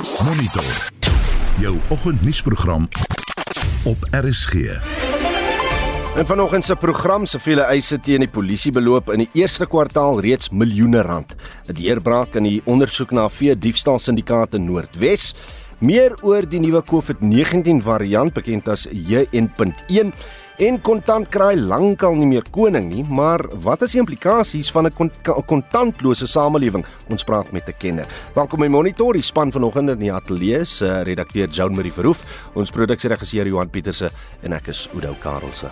Monitor. Jou oggendnuusprogram op RSG. En vanoggend se program se vele eise teen die polisie beloop in die eerste kwartaal reeds miljoene rand. 'n Deurbraak in die ondersoek na vee diefstal syndikaat in Noordwes. Meer oor die nuwe COVID-19 variant bekend as JN.1 en kontantkraai lankal nie meer koning nie, maar wat is die implikasies van 'n kontantlose samelewing? Ons praat met 'n kenner. Welkom by Monitor, die span vanoggend in die ateljee se uh, redakteur Joan Marie Verhoef, ons produksieregisseur Johan Pieterse en ek is Udo Karelse.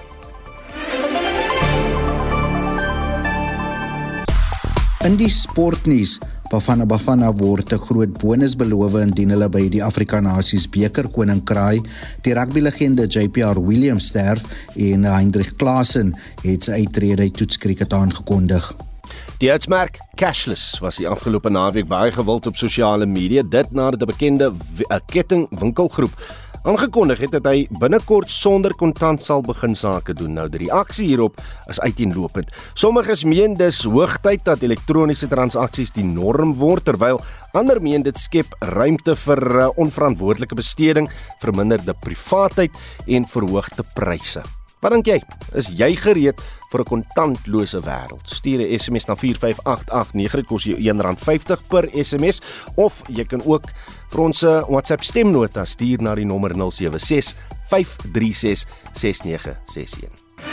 In die sportnuus Bafana Bafana word 'n groot bonus beloof indien hulle by die Afrika Nasies beker koning kraai. Die rugbylegende JPR Williams sterf en Hendrik Klaasen het sy uittrede uit toetskriket aangekondig. Die uitsmerk cashless was die afgelope naweek baie gewild op sosiale media dit nadat 'n bekende kettingwinkelgroep aangekondig het dat hy binnekort sonder kontant sal begin sake doen. Nou die reaksie hierop is uiteenlopend. Sommiges meen dis hoogtyd dat elektroniese transaksies die norm word terwyl ander meen dit skep ruimte vir uh, onverantwoordelike besteding, verminderde privaatheid en verhoogde pryse. Wat dink jy? Is jy gereed vir 'n kontantlose wêreld? Stuur 'n SMS na 45889. Dit kos jou R1.50 per SMS of jy kan ook vir ons 'n WhatsApp stemnota stuur na die nommer 076 536 6961.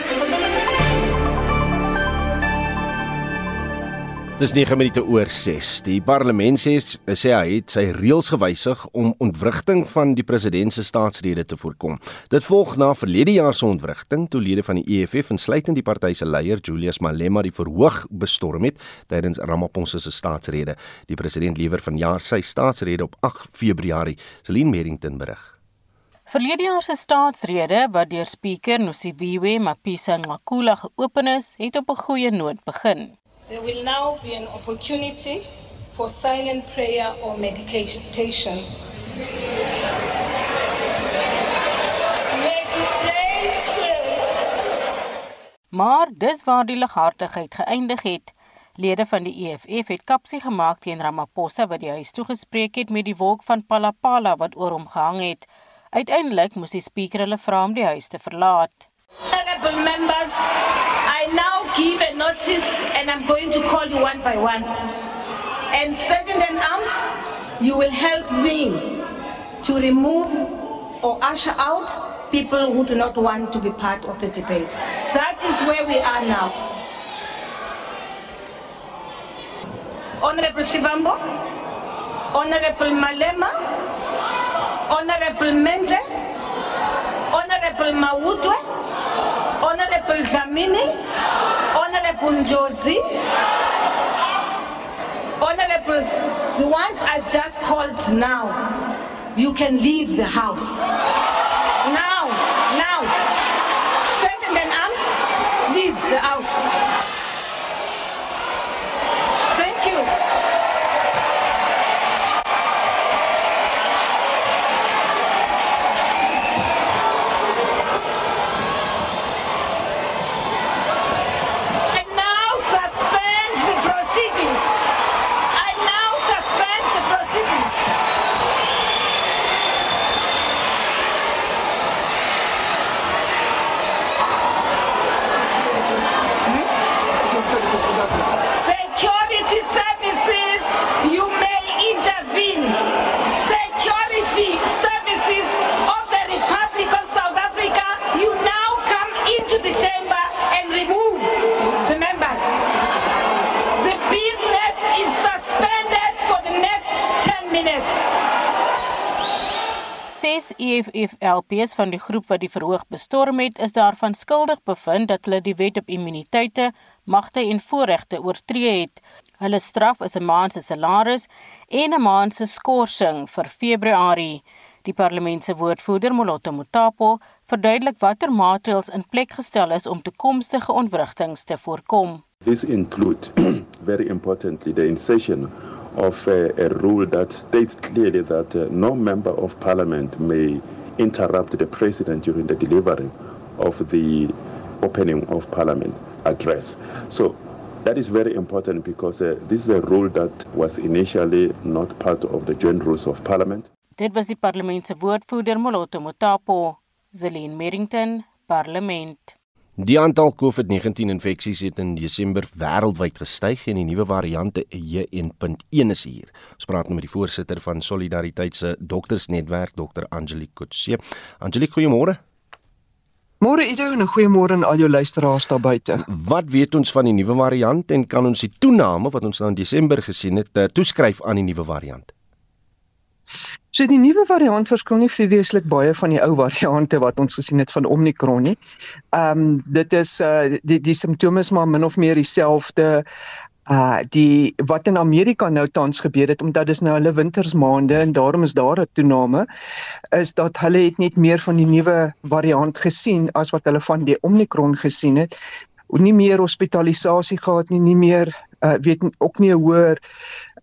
Dis 9 minute oor 6. Die parlement sê sê hy het sy reëls gewysig om ontwrigting van die president se staatsrede te voorkom. Dit volg na verlede jaar se ontwrigting toe lede van die EFF insluitend die party se leier Julius Malema die verhoog bestorm het tydens Ramaphosa se staatsrede. Die president lewer vanjaar sy staatsrede op 8 Februarie. Celine Merrington berig. Verlede jaar se staatsrede wat deur spreker Nosiviwe Mapisa Ngakula geopen is, het op 'n goeie noot begin. There will now be an opportunity for silent prayer or meditation. Maar dis waar die lighartigheid geëindig het. Lede van die EFF het kapsie gemaak teen Ramaphosa wat die huis toegespreek het met die wolk van palapala wat oor hom gehang het. Uiteindelik moes die spreker hulle vra om die huis te verlaat. Honorable members, I now give a notice and I'm going to call you one by one. And Sergeant and Arms, you will help me to remove or usher out people who do not want to be part of the debate. That is where we are now. Honorable Shivambo, Honorable Malema, Honorable Mende, Honorable Mawutwe, Honorable Dlamini, Honorable Ndlozi, Honorables, the ones I've just called now, you can leave the house. Now. EFF-LPs van die groep wat die verhoog bestorm het, is daarvan skuldig bevind dat hulle die wet op immuniteite, magte en voorregte oortree het. Hulle straf is 'n maand se salaris en 'n maand se skorsing vir Februarie. Die parlement se woordvoerder Moloto Mutapo verduidelik watter maatreëls in plek gestel is om toekomstige ontwrigtinge te voorkom. This include very importantly the insertion of a, a rule that states clearly that uh, no member of parliament may interrupt the president during the delivery of the opening of parliament address. So That is very important because uh, this is a rule that was initially not part of the joint rules of parliament. Dit was die parlement se woordvoerder Moloto Motapo, Zelin Merrington, Parlement. Die aantal COVID-19 infeksies het in Desember wêreldwyd gestyg en die nuwe variante JN.1 is hier. Ons praat nou met die voorsitter van Solidariteit se doktersnetwerk, Dr. Angelique Kutse. Angelique, goeiemôre. Môre Ido en 'n goeiemôre aan al jou luisteraars daar buite. Wat weet ons van die nuwe variant en kan ons die toename wat ons nou in Desember gesien het, eh, toeskryf aan die nuwe variant? So die nuwe variant verskil nie vreeslik baie van die ou variante wat ons gesien het van Omicron nie. Ehm um, dit is uh die die simptome is maar min of meer dieselfde uh die wat in Amerika nou tans gebeur het omdat dis nou hulle wintersmaande en daarom is daar 'n toename is dat hulle het net meer van die nuwe variant gesien as wat hulle van die Omicron gesien het. Nie meer hospitalisasie gehad nie, nie meer uh weet ook nie 'n hoër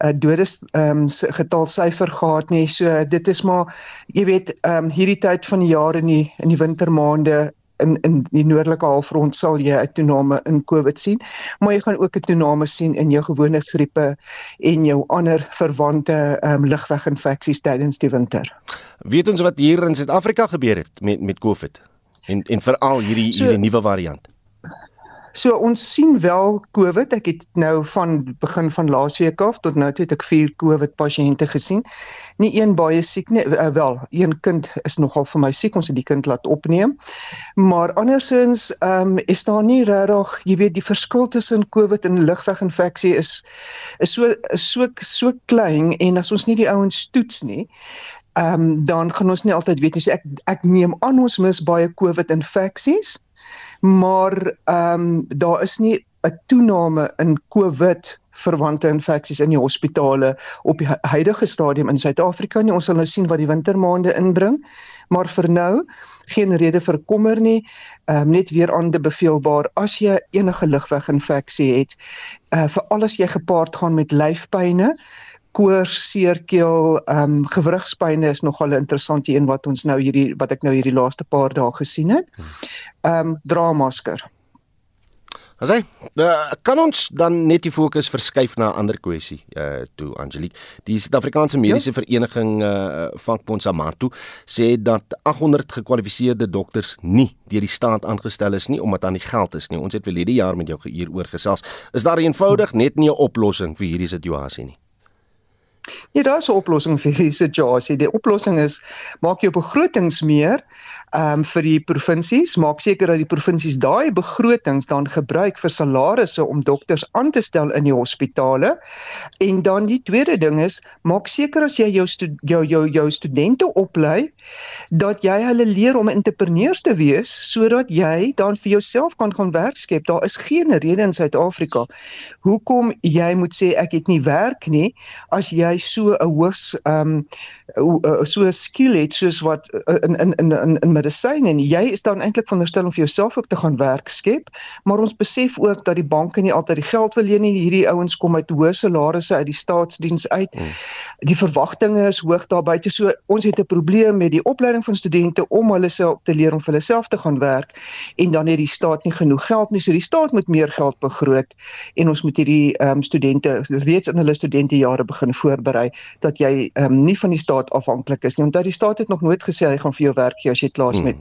uh dodes ehm um, getal syfer gehad nie. So dit is maar jy weet ehm um, hierdie tyd van die jaar in die in die wintermaande in in die noordelike halfrond sal jy 'n toename in COVID sien, maar jy gaan ook 'n toename sien in jou gewone griepe en jou ander verwante ehm um, lugweginfeksies tydens die winter. Weet ons wat hier in Suid-Afrika gebeur het met met COVID en en veral hierdie so, hierdie nuwe variant? So ons sien wel COVID. Ek het nou van begin van laasweek af tot nou toe het ek 4 COVID pasiënte gesien. Nie een baie siek nie. Uh, wel, een kind is nogal vir my siek. Ons het die kind laat opneem. Maar andersins ehm um, is daar nie regtig, jy weet, die verskil tussen COVID en lugweginfeksie is is so so so klein en as ons nie die ouens toets nie, ehm um, dan gaan ons nie altyd weet nie. So ek ek neem aan ons mis baie COVID infeksies maar ehm um, daar is nie 'n toename in COVID verwante infeksies in die hospitale op die huidige stadium in Suid-Afrika nie. Ons sal nou sien wat die wintermaande inbring, maar vir nou geen rede vir kommer nie. Ehm um, net weer aan te beveelbaar as jy enige ligweginfeksie het, uh vir alles jy gepaard gaan met lyfpynne, koors, seerkeel, ehm um, gewrigspynne is nogal 'n interessante een wat ons nou hierdie wat ek nou hierdie laaste paar dae gesien het. Ehm um, dra masker. Asai, uh, kan ons dan net die fokus verskuif na 'n ander kwessie uh toe Angelique. Die Suid-Afrikaanse Mediese ja? Vereniging uh Vakbond Samatu sê dat 800 gekwalifiseerde dokters nie deur die staat aangestel is nie omdat aan die geld is nie. Ons het verlede jaar met jou hieroor gesels. Is daar eenvoudig net nie 'n oplossing vir hierdie situasie nie? Ja, daar's 'n oplossing vir die situasie. Die oplossing is maak jou begrotings meer ehm um, vir die provinsies, maak seker dat die provinsies daai begrotings dan gebruik vir salarisse om dokters aan te stel in die hospitale. En dan die tweede ding is, maak seker as jy jou jou jou jou studente oplei dat jy hulle leer om entrepreneurs te wees sodat jy dan vir jouself kan gaan werk skep. Daar is geen rede in Suid-Afrika hoekom jy moet sê ek het nie werk nie as jy so 'n hoogs ehm um, so 'n skill het soos wat in in in in, in medisyne en jy is dan eintlik veronderstel om vir jouself ook te gaan werk skep, maar ons besef ook dat die banke nie altyd die geld wil leen nie. Hierdie ouens kom uit hoë salarisse uit die staatsdiens uit. Hmm. Die verwagtinge is hoog daar buite. So ons het 'n probleem met die opleiding van studente om hulle self te leer om vir hulle self te gaan werk en dan het die staat nie genoeg geld nie. So die staat moet meer geld begroot en ons moet hierdie ehm um, studente reeds in hulle studentejare begin voorberei dat jy um, nie van die staat afhanklik is nie. Want die staat het nog nooit gesê hy gaan vir jou werk gee as jy klaar is hmm. met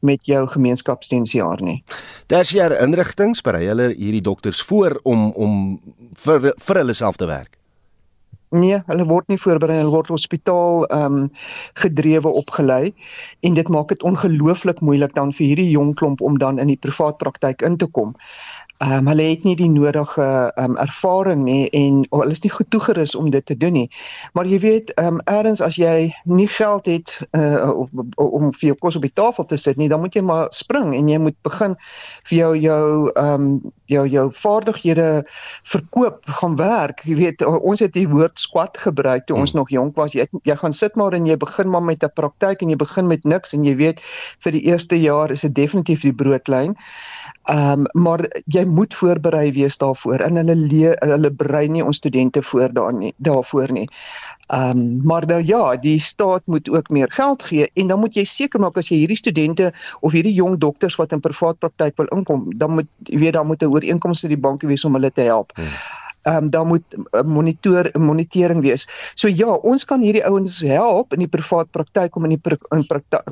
met jou gemeenskapsdiensjaar nie. Tersiêre inrigtinge berei hulle hierdie dokters voor om om vir vir hulle self te werk. Nee, hulle word nie voorberei, hulle word hospitaal ehm um, gedrewe opgelei en dit maak dit ongelooflik moeilik dan vir hierdie jong klomp om dan in die privaat praktyk in te kom ehm um, hulle het nie die nodige ehm um, ervaring nie en oh, hulle is nie goed toegerus om dit te doen nie. Maar jy weet, ehm um, eers as jy nie geld het uh, om, om vir jou kos op die tafel te sit nie, dan moet jy maar spring en jy moet begin vir jou jou ehm um, jou jou vaardighede verkoop, gaan werk. Jy weet, ons het die woord squat gebruik toe ons hmm. nog jonk was. Jy jy gaan sit maar en jy begin maar met 'n praktyk en jy begin met niks en jy weet vir die eerste jaar is dit definitief die broodlyn. Ehm um, maar jy moet voorberei wees daarvoor en hulle leer, hulle brei nie ons studente voor daar nie daarvoor nie. Ehm um, maar nou ja, die staat moet ook meer geld gee en dan moet jy seker maak as jy hierdie studente of hierdie jong dokters wat in privaat praktyk wil inkom, dan moet jy weet dan moet 'n ooreenkoms met die banke wees om hulle te help. Hmm ehm um, daar moet uh, monitor monitering wees. So ja, ons kan hierdie ouens help in die privaat praktyk om in die pr in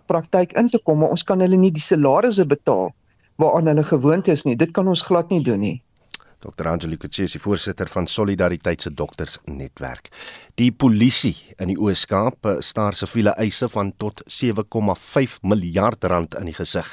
praktyk in te kom, maar ons kan hulle nie die salarisse betaal waaraan hulle gewoond is nie. Dit kan ons glad nie doen nie. Dr. Angelo Kutsi, voorsitter van Solidariteit se doktersnetwerk. Die polisie in die Oos-Kaap eh, staar siviele eise van tot 7,5 miljard rand in die gesig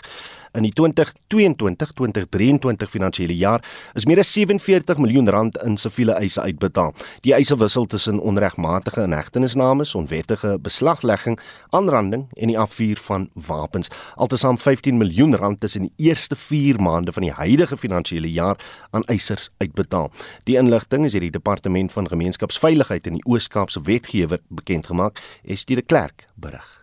in die 2022-2023 finansiële jaar is meer as 47 miljoen rand in siviele eise uitbetaal. Die eise wissel tussen onregmatige inhegtenisnames, onwettige beslaglegging, aanranding en die afvuur van wapens. Altesaam 15 miljoen rand tussen die eerste 4 maande van die huidige finansiële jaar aan eisers uitbetaal. Die inligting is deur die Departement van Gemeenskapsveiligheid in die Oos-Kaapse wetgewer bekend gemaak, Estie de Klerk berig.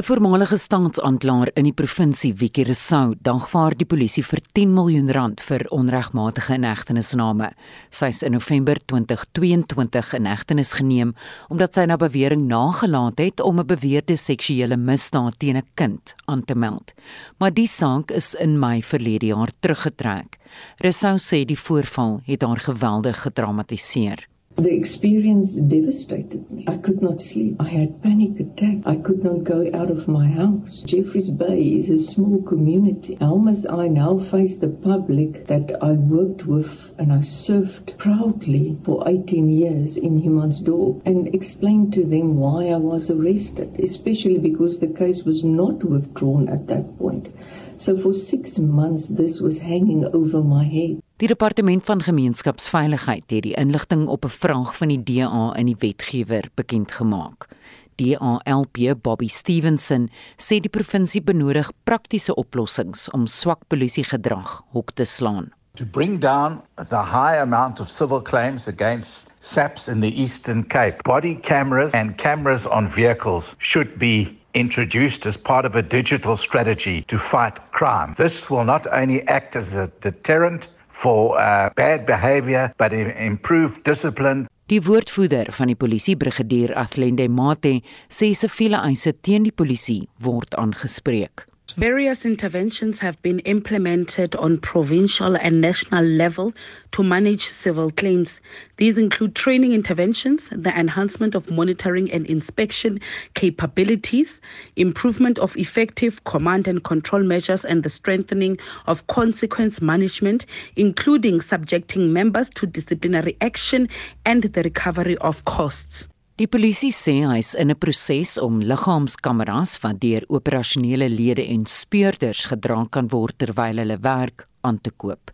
'n Voormalige staatsaanklaer in die provinsie, Wiki Resou, dagvaar die polisie vir 10 miljoen rand vir onregmatige inhegtenisname. Sy is in November 2022 in hegtenis geneem omdat sy na bewering nagelaat het om 'n beweerde seksuele misdaad teen 'n kind aan te meld. Maar die saak is in Mei verlede jaar teruggetrek. Resou sê die voorval het haar geweldig gedramatiseer. The experience devastated me. I could not sleep. I had panic attacks. I could not go out of my house. Jeffreys Bay is a small community. How must I now face the public that I worked with and I served proudly for 18 years in Humansdorp and explain to them why I was arrested, especially because the case was not withdrawn at that point. So for 6 months this was hanging over my head. Die departement van gemeenskapsveiligheid het die inligting op 'n vraag van die DA in die wetgewer bekend gemaak. DALP Bobby Stevenson sê die provinsie benodig praktiese oplossings om swak polisiegedrag hok te slaan. To bring down the high amount of civil claims against SAPs in the Eastern Cape, body cameras and cameras on vehicles should be introduced as part of a digital strategy to fight crime. This will not only act as a deterrent for uh, bad behavior but improve discipline. Die woordvoerder van die polisie brigadier Athlende Mate sê siviele eise teen die polisie word aangespreek. Various interventions have been implemented on provincial and national level to manage civil claims. These include training interventions, the enhancement of monitoring and inspection capabilities, improvement of effective command and control measures, and the strengthening of consequence management, including subjecting members to disciplinary action and the recovery of costs. Die polisie sê hy is in 'n proses om liggaamskameras wat deur operasionele lede en speurders gedra kan word terwyl hulle werk aan te koop.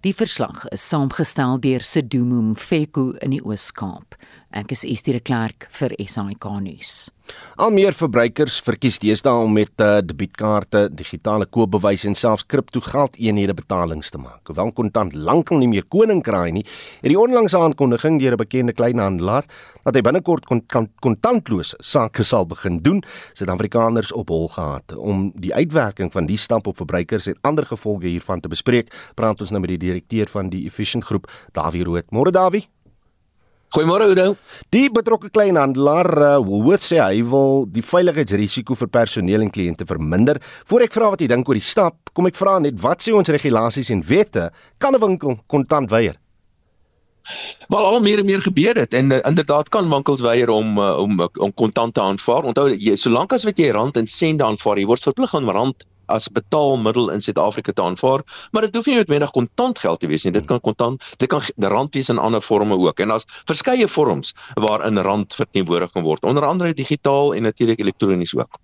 Die verslag is saamgestel deur Sedumo Mfeku in die Oos-Kaap. Ek is Estie de Klerk vir SAK nuus. Al meer verbruikers verkies deesdae om met uh, debietkaarte, digitale koopbewys en selfs kriptogeldeenhede betalings te maak. Hoewel kontant lankal nie meer koning kraai nie, het die onlangse aankondiging deur 'n bekende kleinhandelaar dat hy binnekort kontantloos sake sal begin doen, Suid-Afrikaners op hol gehad. Om die uitwerking van die stap op verbruikers en ander gevolge hiervan te bespreek, praat ons nou met die direkteur van die Efficient Groep, Dawie Rood. Môre Dawie. Goeiemôre Oudo. Die betrokke kleinhandelaar uh, Woolworths sê hy wil die veiligheidsrisiko vir personeel en kliënte verminder. Voor ek vra wat jy dink oor die stap, kom ek vra net wat sê ons regulasies en wette kan 'n winkel kontant weier? Wel al meer en meer gebeur dit en uh, inderdaad kan winkels weier om uh, om om kontant te aanvaar. Onthou jy solank as wat jy rand en sent aanvaar, jy word verplig om rand as betaalmiddel in Suid-Afrika te aanvaar, maar dit hoef nie noodwendig kontant geld te wees nie. Dit kan kontant, dit kan rand wees in ander forme ook. En daar's verskeie vorms waarin rand verteenwoordig kan word, onder andere digitaal en natuurlik elektronies ook.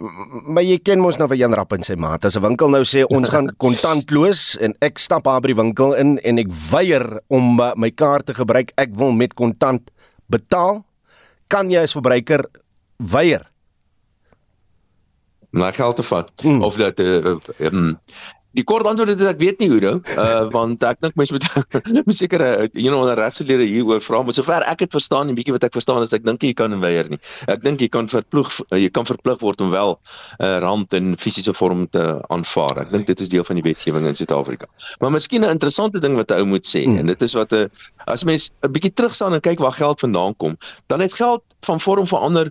Maar jy ken mos nou vir Jan Rapp en sy maat. As 'n winkel nou sê ons gaan kontantloos en ek stap daar by die winkel in en ek weier om uh, my kaart te gebruik, ek wil met kontant betaal, kan jy as verbruiker weier na geld te vat mm. of dat uh, um, Die kort antwoord is ek weet nie hoe nou, uh want ek dink mens moet seker you know 'n regslede hieroor vra, maar sover ek dit verstaan en bietjie wat ek verstaan is ek dink jy kan weier nie. Ek dink jy kan verplig jy kan verplig word om wel 'n uh, rand in fisiese vorm te aanvaar. Ek dink dit is deel van die wetgewing in Suid-Afrika. Maar miskien 'n interessante ding wat 'n ou moet sê hmm. en dit is wat 'n as mens 'n bietjie terugstaan en kyk waar geld vandaan kom, dan het geld van vorm verander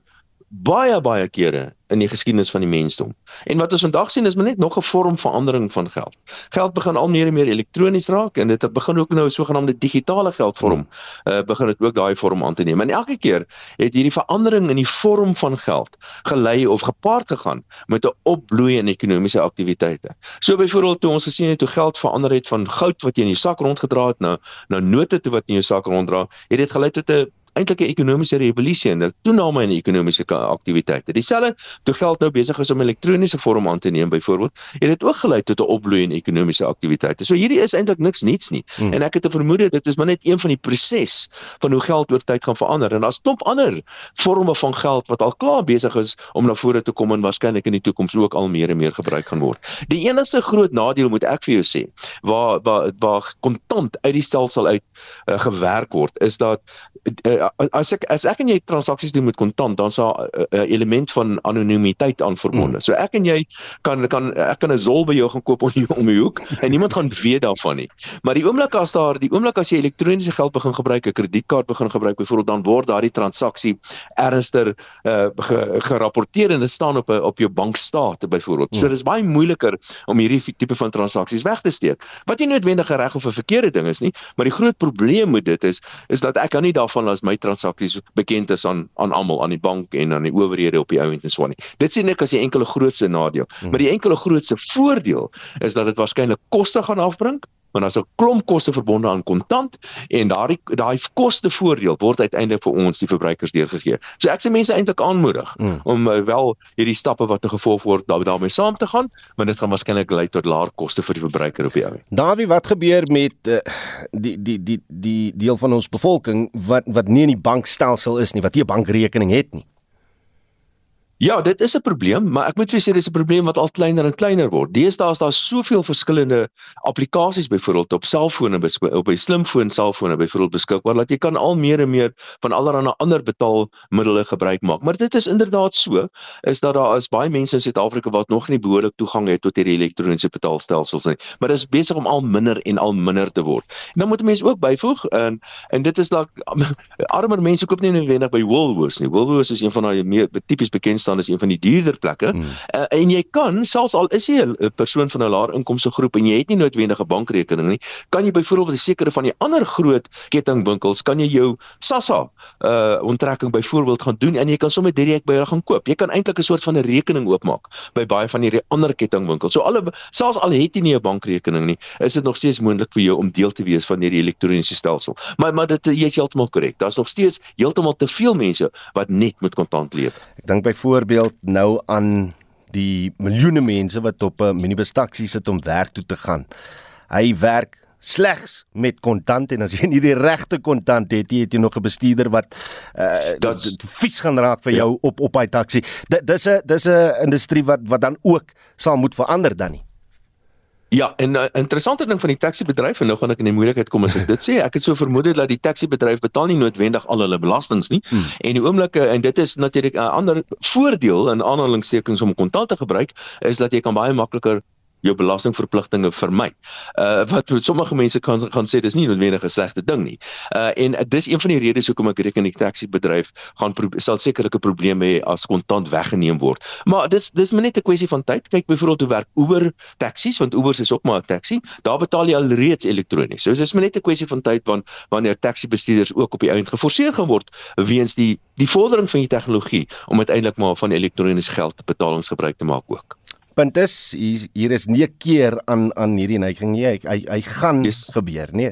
baie baie kere in die geskiedenis van die mensdom. En wat ons vandag sien is maar net nog 'n vorm verandering van geld. Geld begin al meer en meer elektronies raak en dit het begin ook nou 'n sogenaamde digitale geldvorm. Uh begin dit ook daai vorm aan te neem. En elke keer het hierdie verandering in die vorm van geld gelei of gepaard gegaan met 'n opbloei in ekonomiese aktiwiteite. So byvoorbeeld toe ons gesien het hoe geld verander het van goud wat jy in jou sak rondgedra het na na note toe wat in jou sak ronddra, het dit gelei tot 'n eintlik 'n ekonomiese revolusie en 'n toename in ekonomiese aktiwiteite. Dieselfde toe geld nou besig is om elektroniese vorm aan te neem byvoorbeeld, het dit ook gelei tot 'n opbloei in ekonomiese aktiwiteite. So hierdie is eintlik niks niets nie. Hmm. En ek het 'n vermoede dit is maar net een van die proses van hoe geld oor tyd gaan verander en daar's klomp ander forme van geld wat al klaar besig is om na vore te kom en waarskynlik in die toekoms ook al meer en meer gebruik gaan word. Die enigste groot nadeel moet ek vir jou sê, waar waar waar kontant uit die stelsel uit uh, gewerk word, is dat uh, as ek as ek en jy transaksies doen met kontant dan is daar 'n uh, element van anonimiteit aan verbonde. Mm. So ek en jy kan kan ek kan 'n zol by jou gaan koop om om die hoek en niemand gaan weet daarvan nie. Maar die oomblik as daar die oomblik as jy elektroniese geld begin gebruik, 'n kredietkaart begin gebruik byvoorbeeld dan word daardie transaksie ernstiger uh, gerapporteer en dit staan op 'n op jou bankstate byvoorbeeld. Mm. So dis baie moeiliker om hierdie tipe van transaksies weg te steek. Wat nie noodwendig reg of 'n verkeerde ding is nie, maar die groot probleem met dit is is dat ek kan nie daarvan as my transaksies bekend is aan aan almal aan die bank en aan die owerhede op die ou end en so aan nie. Dit sien ek as die enkele grootste nadeel. Hmm. Maar die enkele grootste voordeel is dat dit waarskynlik koste gaan afbring want daar's 'n klomp koste verbonde aan kontant en daai daai koste voordeel word uiteindelik vir ons die verbruikers deurgegee. So ek sê mense eintlik aanmoedig mm. om uh, wel hierdie stappe wat te gevolg word daar daarmee saam te gaan, maar dit gaan waarskynlik lei tot laer koste vir die verbruiker op die ou. Dawie, wat gebeur met uh, die die die die deel van ons bevolking wat wat nie in die bankstelsel is nie, wat nie 'n bankrekening het nie? Ja, dit is 'n probleem, maar ek moet vir sê dis 'n probleem wat al kleiner en kleiner word. Deesdae is daar soveel verskillende applikasies byvoorbeeld op selfone op by slimfoon selfone byvoorbeeld beskikbaar dat jy kan al meer en meer van allerlei ander betaalmiddels gebruik maak. Maar dit is inderdaad so is dat daar is baie mense in Suid-Afrika wat nog nie behoorlik toegang het tot hierdie elektroniese betaalstelsels nie. Maar dit is besig om al minder en al minder te word. En dan moet mense ook byvoeg en en dit is dalk armer mense koop nie noodwendig by Woolworths nie. Woolworths is een van daai tipies bekend staan as een van die duurder plekke. Hmm. Uh, en jy kan selfs al is jy 'n persoon van 'n laer inkomste groep en jy het nie noodwendig 'n bankrekening nie, kan jy byvoorbeeld 'n sekere van die ander groot kettingwinkels kan jy jou SASSA uh onttrekking byvoorbeeld gaan doen en jy kan sommer direk by hulle gaan koop. Jy kan eintlik 'n soort van 'n rekening oopmaak by baie van hierdie ander kettingwinkels. So alle selfs al het jy nie 'n bankrekening nie, is dit nog steeds moontlik vir jou om deel te wees van hierdie elektroniese stelsel. Maar maar dit jy is heeltemal korrek. Daar's nog steeds heeltemal te veel mense wat net met kontant leef. Ek dink byvoorbeeld nou aan die miljoene mense wat op 'n minibustaksie sit om werk toe te gaan. Hy werk slegs met kontant en as jy nie die regte kontant het, het jy nog 'n bestuurder wat uh, dat vies gaan raak vir jou ja. op op hy taxi. Dis 'n dis 'n industrie wat wat dan ook sal moet verander dan nie. Ja, en 'n uh, interessante ding van die taxi-bedryf en nou gaan ek in die moeilikheid kom as ek dit sê. Ek het so vermoed dat die taxi-bedryf betaal nie noodwendig al hulle belastings nie. Hmm. En die oomblikke en dit is natuurlik 'n ander voordeel in aanhalingstekens om kontant te gebruik is dat jy kan baie makliker jou belastingverpligtinge vermy. Uh wat sommige mense kan gaan sê dis nie noodwendig 'n slegte ding nie. Uh en dis een van die redes hoekom ek reken die taxi bedryf gaan sal sekerlike probleme hê as kontant weggeneem word. Maar dis dis net 'n kwessie van tyd. Kyk byvoorbeeld hoe werk Uber taksies want Uber is ook maar 'n taxi. Daar betaal jy alreeds elektronies. So dis net 'n kwessie van tyd want wanneer taxi bestuurders ook op die einde geforseer gaan word weens die die vordering van die tegnologie om uiteindelik maar van elektroniese geld betalings gebruik te maak ook punt is hier, hier is nie 'n keer aan aan hierdie neiging nie. Hy hy, hy gaan yes. gebeur, nee.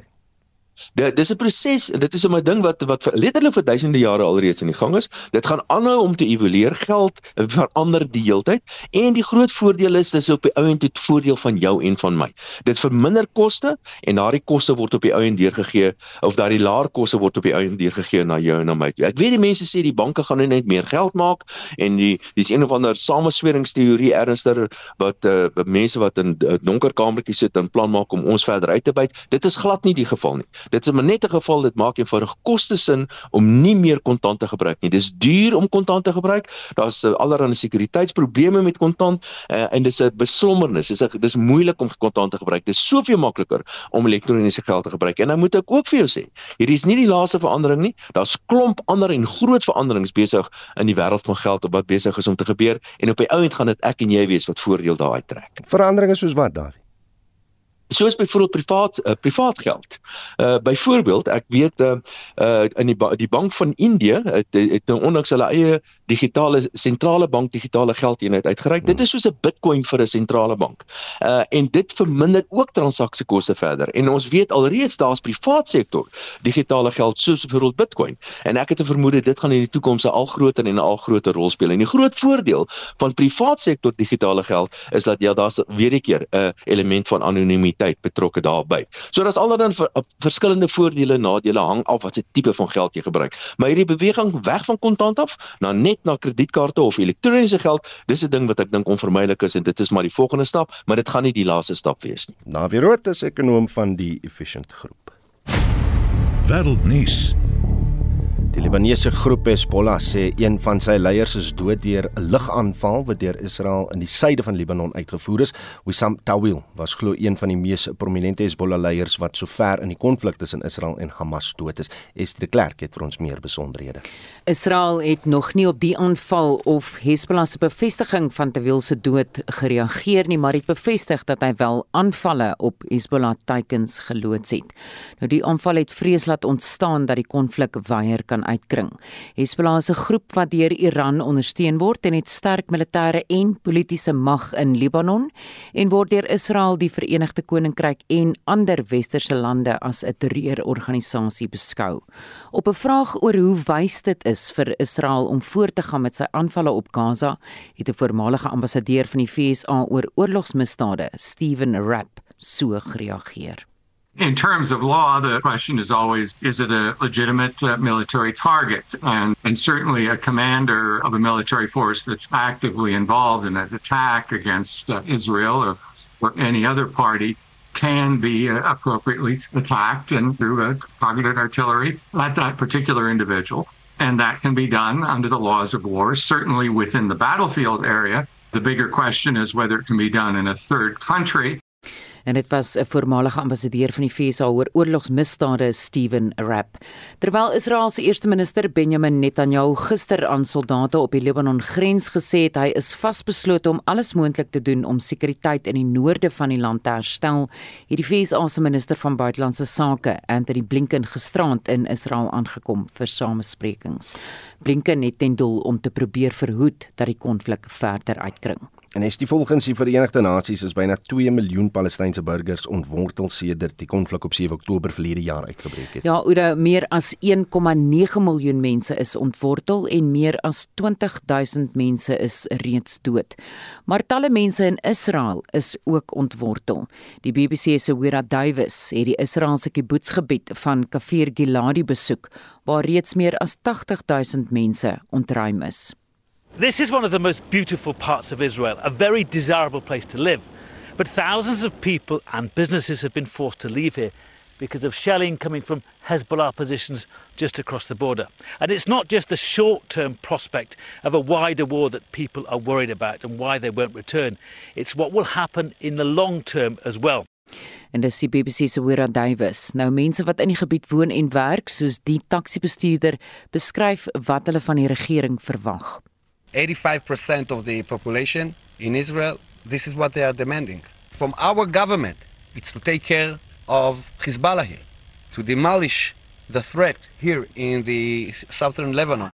Dit dis 'n proses en dit is 'n ding wat wat letterlik vir duisende jare alreeds in die gang is. Dit gaan aanhou om te evolueer. Geld verander die heeltyd en die groot voordeel is dis op die ou end tot voordeel van jou en van my. Dit verminder koste en daardie koste word op die ou end deurgegee of daardie laer koste word op die ou end deurgegee na jou en na my. Ek weet die mense sê die banke gaan net meer geld maak en die dis een of ander samesweringsteorie ernstiger wat uh, mense wat in uh, donker kamertjie sit en plan maak om ons verder uit te byt. Dit is glad nie die geval nie. Dit is maar net 'n geval dit maak eenvoudig koste sin om nie meer kontant te gebruik nie. Dis duur om kontant te gebruik. Daar's uh, allerlei sekuriteitsprobleme met kontant uh, en dis 'n beslommernis. Dis dis moeilik om kontant te gebruik. Dis soveel makliker om elektroniese geld te gebruik. En nou moet ek ook vir jou sê, hierdie is nie die laaste verandering nie. Daar's klomp ander en groot veranderings besig in die wêreld van geld wat besig is om te gebeur en op die ou end gaan dit ek en jy wees wat voordeel daai trek. Veranderinge soos wat daar? Soos byvoorbeeld privaat uh, privaat geld. Uh byvoorbeeld ek weet uh, uh in die ba die bank van Indië het, het nou onlangs hulle eie digitale sentrale bank digitale geldeenheid uitgereik. Hmm. Dit is soos 'n Bitcoin vir 'n sentrale bank. Uh en dit verminder ook transaksiekoste verder. En ons weet alreeds daar's privaat sektor digitale geld soos byvoorbeeld Bitcoin. En ek het 'n vermoede dit gaan in die toekoms 'n al groter en 'n al groter rol speel. En die groot voordeel van privaat sektor digitale geld is dat ja, daar's weer 'n keer 'n element van anonimiteit sekuriteit betrokke daarbey. So daar's allerlei ver, verskillende voordele en nadele hang af wat se tipe van geld jy gebruik. Maar hierdie beweging weg van kontant af na net na kredietkaarte of elektroniese geld, dis 'n ding wat ek dink onvermydelik is en dit is maar die volgende stap, maar dit gaan nie die laaste stap wees nie. Navi Rood is ekonom van die Efficient Groep. Wêreldnuus. Die Libanese groep Hezbollah sê een van sy leiers is dood deur 'n lugaanval wat deur Israel in die suide van Libanon uitgevoer is. Wissam Tawil was glo een van die mees prominente Hezbollah leiers wat sover in die konflik tussen Israel en Hamas dood is. Esther de Klerk het vir ons meer besonderhede. Israel het nog nie op die aanval of Hezbollah se bevestiging van Tawil se dood gereageer nie, maar het bevestig dat hy wel aanvalle op Hezbollah teikens geloods het. Nou die aanval het vrees laat ontstaan dat die konflik weier kan uitkring. Hezbollah is 'n groep wat deur Iran ondersteun word en het sterk militêre en politieke mag in Libanon en word deur Israel, die Verenigde Koninkryk en ander westerse lande as 'n terreurorganisasie beskou. Op 'n vraag oor hoe wys dit is vir Israel om voort te gaan met sy aanvalle op Gaza, het 'n voormalige ambassadeur van die VSA oor oorlogsmisdade, Steven Rapp, so gereageer. In terms of law, the question is always is it a legitimate uh, military target? And, and certainly a commander of a military force that's actively involved in an attack against uh, Israel or, or any other party can be uh, appropriately attacked and through a targeted artillery at that particular individual. And that can be done under the laws of war, certainly within the battlefield area. The bigger question is whether it can be done in a third country en dit was 'n voormalige ambassadeur van die VSA oor oorlogsmisdade, Steven Rapp. Terwyl Israel se eerste minister Benjamin Netanyahu gister aan soldate op die Libanon grens gesê het hy is vasbeslote om alles moontlik te doen om sekuriteit in die noorde van die land te herstel, het die VSA se minister van buitelandse sake, Anthony Blinken, gisterand in Israel aangekom vir samesprekings. Blinken het ten doel om te probeer verhoed dat die konflik verder uitkring. En is die volgens die Verenigde Nasies is byna 2 miljoen Palestynse burgers ontwortel sedert die konflik op 7 Oktober verlede jaar uitgebreek het. Ja, oor meer as 1,9 miljoen mense is ontwortel en meer as 20000 mense is reeds dood. Maar talle mense in Israel is ook ontwortel. Die BBC se Wira Davis het die Israeliese kibbutzgebied van Kafir Giladi besoek waar reeds meer as 80000 mense ontruim is. This is one of the most beautiful parts of Israel, a very desirable place to live. But thousands of people and businesses have been forced to leave here because of shelling coming from Hezbollah positions just across the border. And it's not just the short term prospect of a wider war that people are worried about and why they won't return, it's what will happen in the long term as well. en dis die BBC se Wira Davis. Nou mense wat in die gebied woon en werk, soos die taxi-bestuurder, beskryf wat hulle van die regering verwag. 85% of the population in Israel, this is what they are demanding. From our government, it's to take care of Hezbollah here, to demolish the threat here in the southern Lebanon.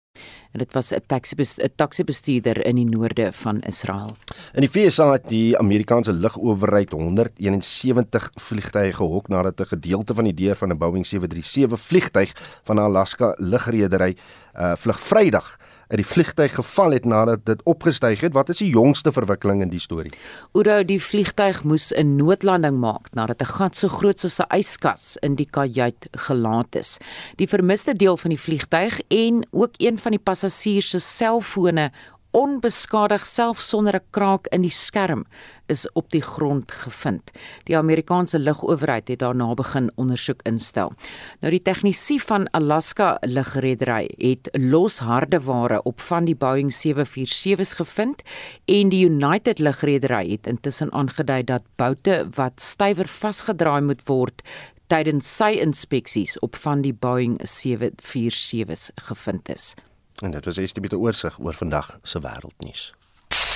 en dit was 'n taxi-bestuurder in die noorde van Israel. In die VSA het die Amerikaanse lugowerheid 171 vliegtye gehok nadat 'n gedeelte van die deur van 'n Boeing 737 vliegtyg van Alaska lugredery uh, vlug Vrydag uit die vliegtyg geval het nadat dit opgestyg het. Wat is die jongste verwikkeling in die storie? Oudou die vliegtyg moes 'n noodlanding maak nadat 'n gat so groot soos 'n yskas in die kajuit gelaat is. Die vermiste deel van die vliegtyg en ook een van die passasiers se selfone onbeskadig self sonder 'n kraak in die skerm is op die grond gevind. Die Amerikaanse lugowerheid het daarna begin ondersoek instel. Nou die tegnisi van Alaska lugredery het los hardeware op van die Boeing 747's gevind en die United lugredery het intussen aangedui dat boute wat stywer vasgedraai moet word tydens sy inspeksies op van die Boeing 747's gevind is. En dit was Estie met 'n oorsig oor vandag se wêreldnuus.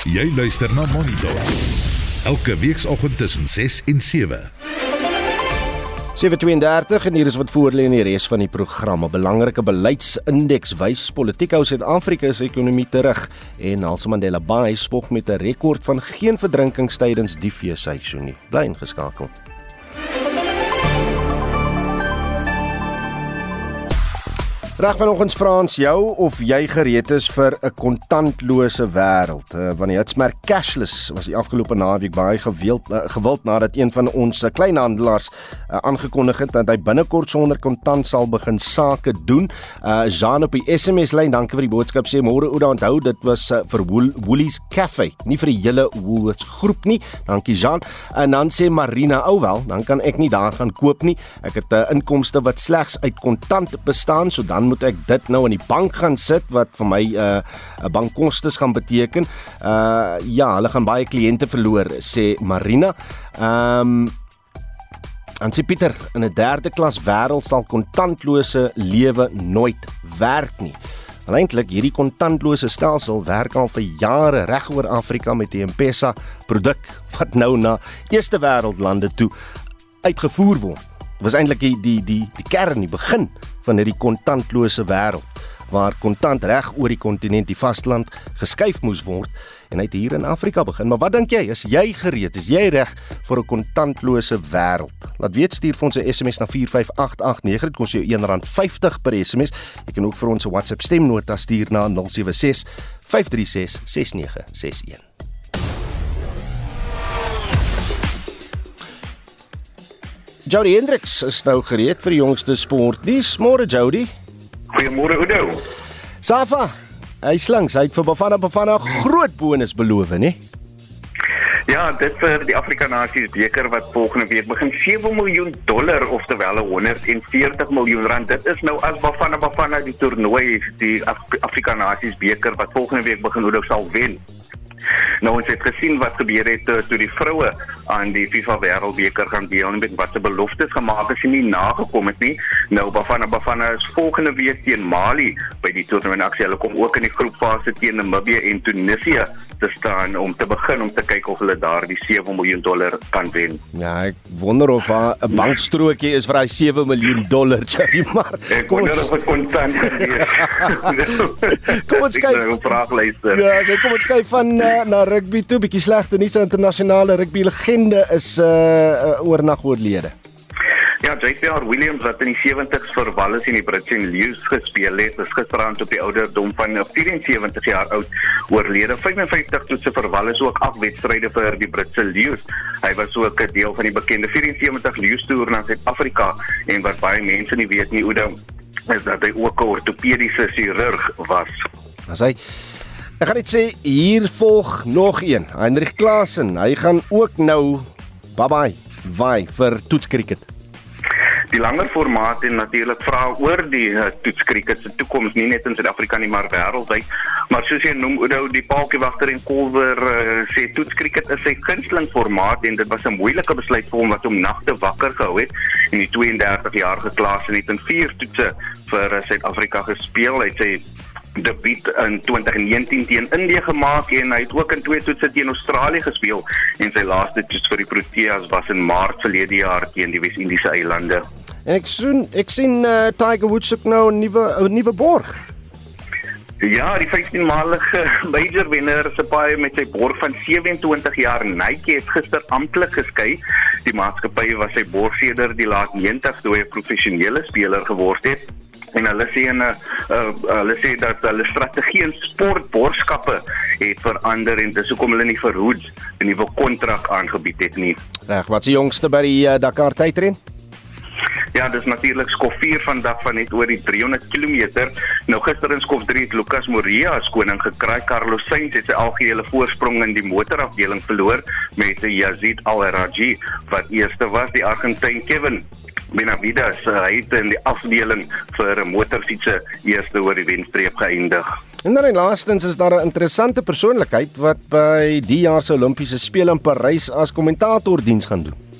Jy luister na Monitor. Elke weekoggend tussen 6 en 7. 732 en hier is wat voorlê in die res van die program. 'n Belangrike beleidsindeks wys politiek hou Suid-Afrika se ekonomie terug en Nelson Mandela Bay spog met 'n rekord van geen verdrinkings tydens die feesseisoen nie. Bly ingeskakel. Reg vanoggend vra ons jou of jy gereed is vir 'n kontantlose wêreld. Uh, wanneer dit smerk cashless was die afgelope naweek baie gewild uh, gewild nadat een van ons uh, kleinhandelaars uh, aangekondig het dat hy binnekort sonder kontant sal begin sake doen. Uh Jean op die SMS lyn, dankie vir die boodskap. Sê môre ou onthou dit was uh, vir Wool, Woolies Cafe, nie vir die hele Woolworths groep nie. Dankie Jean. En dan sê Marina, ou wel, dan kan ek nie daar gaan koop nie. Ek het 'n uh, inkomste wat slegs uit kontant bestaan, so dan moet ek dit nou in die bank gaan sit wat vir my 'n uh, 'n bankkostes gaan beteken. Uh ja, hulle gaan baie kliënte verloor sê Marina. Ehm um, sê Pieter, in 'n derde klas wêreld sal kontantlose lewe nooit werk nie. Eintlik hierdie kontantlose stelsel werk al vir jare reg oor Afrika met die M-Pesa produk wat nou na eerste wêreldlande toe uitgevoer word. Dit was eintlik die die die kern, die begin van hierdie kontantlose wêreld waar kontant reg oor die kontinent die vasteland geskuif moes word en hy het hier in Afrika begin. Maar wat dink jy? Is jy gereed? Is jy reg vir 'n kontantlose wêreld? Laat weet stuur vir ons 'n SMS na 45889. Dit kos jou R1.50 per SMS. Jy kan ook vir ons 'n WhatsApp stemnota stuur na 076 536 6961. Jody Hendricks is nou gereed vir die jongste sport. Dis môre Jody. Goeiemôre Oudo. Safa, hy slinks, hy het vir Bafana Bafana groot bonus beloof, nê? Ja, dit vir die Afrika Nasies beker wat volgende week begin 7 miljoen dollar of terwyl 140 miljoen rand. Dit is nou as Bafana Bafana die toernooi die Afrika Nasies beker wat volgende week begin hoe sal wen. Nou ons het gesien wat gebeur het toe, toe die vroue aan die FIFA Wêreldbeker gaan deelneem met wat se beloftes gemaak is en nie nagekom het nie. Nou Bafana Bafana is volgende week teen Mali by die toernooi en aksie. Hulle kom ook in die groepfase teen Namibië en Tunesië te staan om te begin om te kyk of hulle daar die 7 miljoen dollar kan wen. Ja, ek wonder of 'n bankstrokie is vir daai 7 miljoen dollar, Jerry, maar ek kom ons op kontant. kom ons kyk. Ja, sê kom ons kyk van uh, na rugby toe, bietjie slegte nuus, internasionale rugby legende is uh, uh oornag oorlede. Ja, JPR Williams wat in die 70's vir Wallis en die Britse Lions gespeel het, is gisteraand op die ouderdom van 74 jaar oud oorlede. 55 toetse vir Wallis ook ag wedstryde vir die Britse Lions. Hy was ook 'n deel van die bekende 74 Lions toer na Suid-Afrika en wat baie mense nie weet nie, Oudo, is dat hy ook 'n ortopediese chirurg was. As hy Ek gaan net sê hier volg nog een. Hendrik Klasen, hy gaan ook nou bye bye vai vir toetskriket die langer formaat en natuurlik vra oor die uh, toetskriket se toekoms nie net in Suid-Afrika nie maar wêreldwyd. Maar soos jy noem Oudo die Paaltjiewagter en Kolwer uh, sê toetskriket is sy gunsteling formaat en dit was 'n moeilike besluit vir hom wat hom nagte wakker gehou het en die 32 jaar geklaas en het in vier toetse vir uh, Suid-Afrika gespeel. Hy sê debuut in 2019 teen Indië gemaak en hy het ook in twee toetse teen Australië gespeel en sy laaste toets vir die Proteas was in Maart verlede jaar teen die Wes-Indiese eilande. En ek sien ek sien uh, Tiger Woods ook nou 'n nuwe 'n nuwe borg. Ja, die 15-malige major wenner se paai met sy borg van 27 jaar Nike het gister amptelik geskei. Die maatskappy was sy borg sedert die laat 90s toe hy 'n professionele speler geword het. En hulle sê en uh, uh, hulle sê dat hulle strategie in sportborgskappe het verander en dis hoekom hulle nie vir Hoods 'n nuwe kontrak aangebied het nie. Reg, wat die jongste by die uh, Dakar tydren? Ja, dis natuurlik skof 4 vandag van net oor die 300 km. Nou gister in skof 3 het Lucas Moria as koning gekry. Carlos Sainz het sy algehele voorsprong in die motorafdeling verloor met Yazid Al-Raji wat eerste was. Die Argentyn Kevin Benavides uh, het in die afdeling vir motorfietsse eerste oor die wenstreep geëindig. En dan laastens is daar 'n interessante persoonlikheid wat by die jaar se Olimpiese spele in Parys as kommentator diens gaan doen.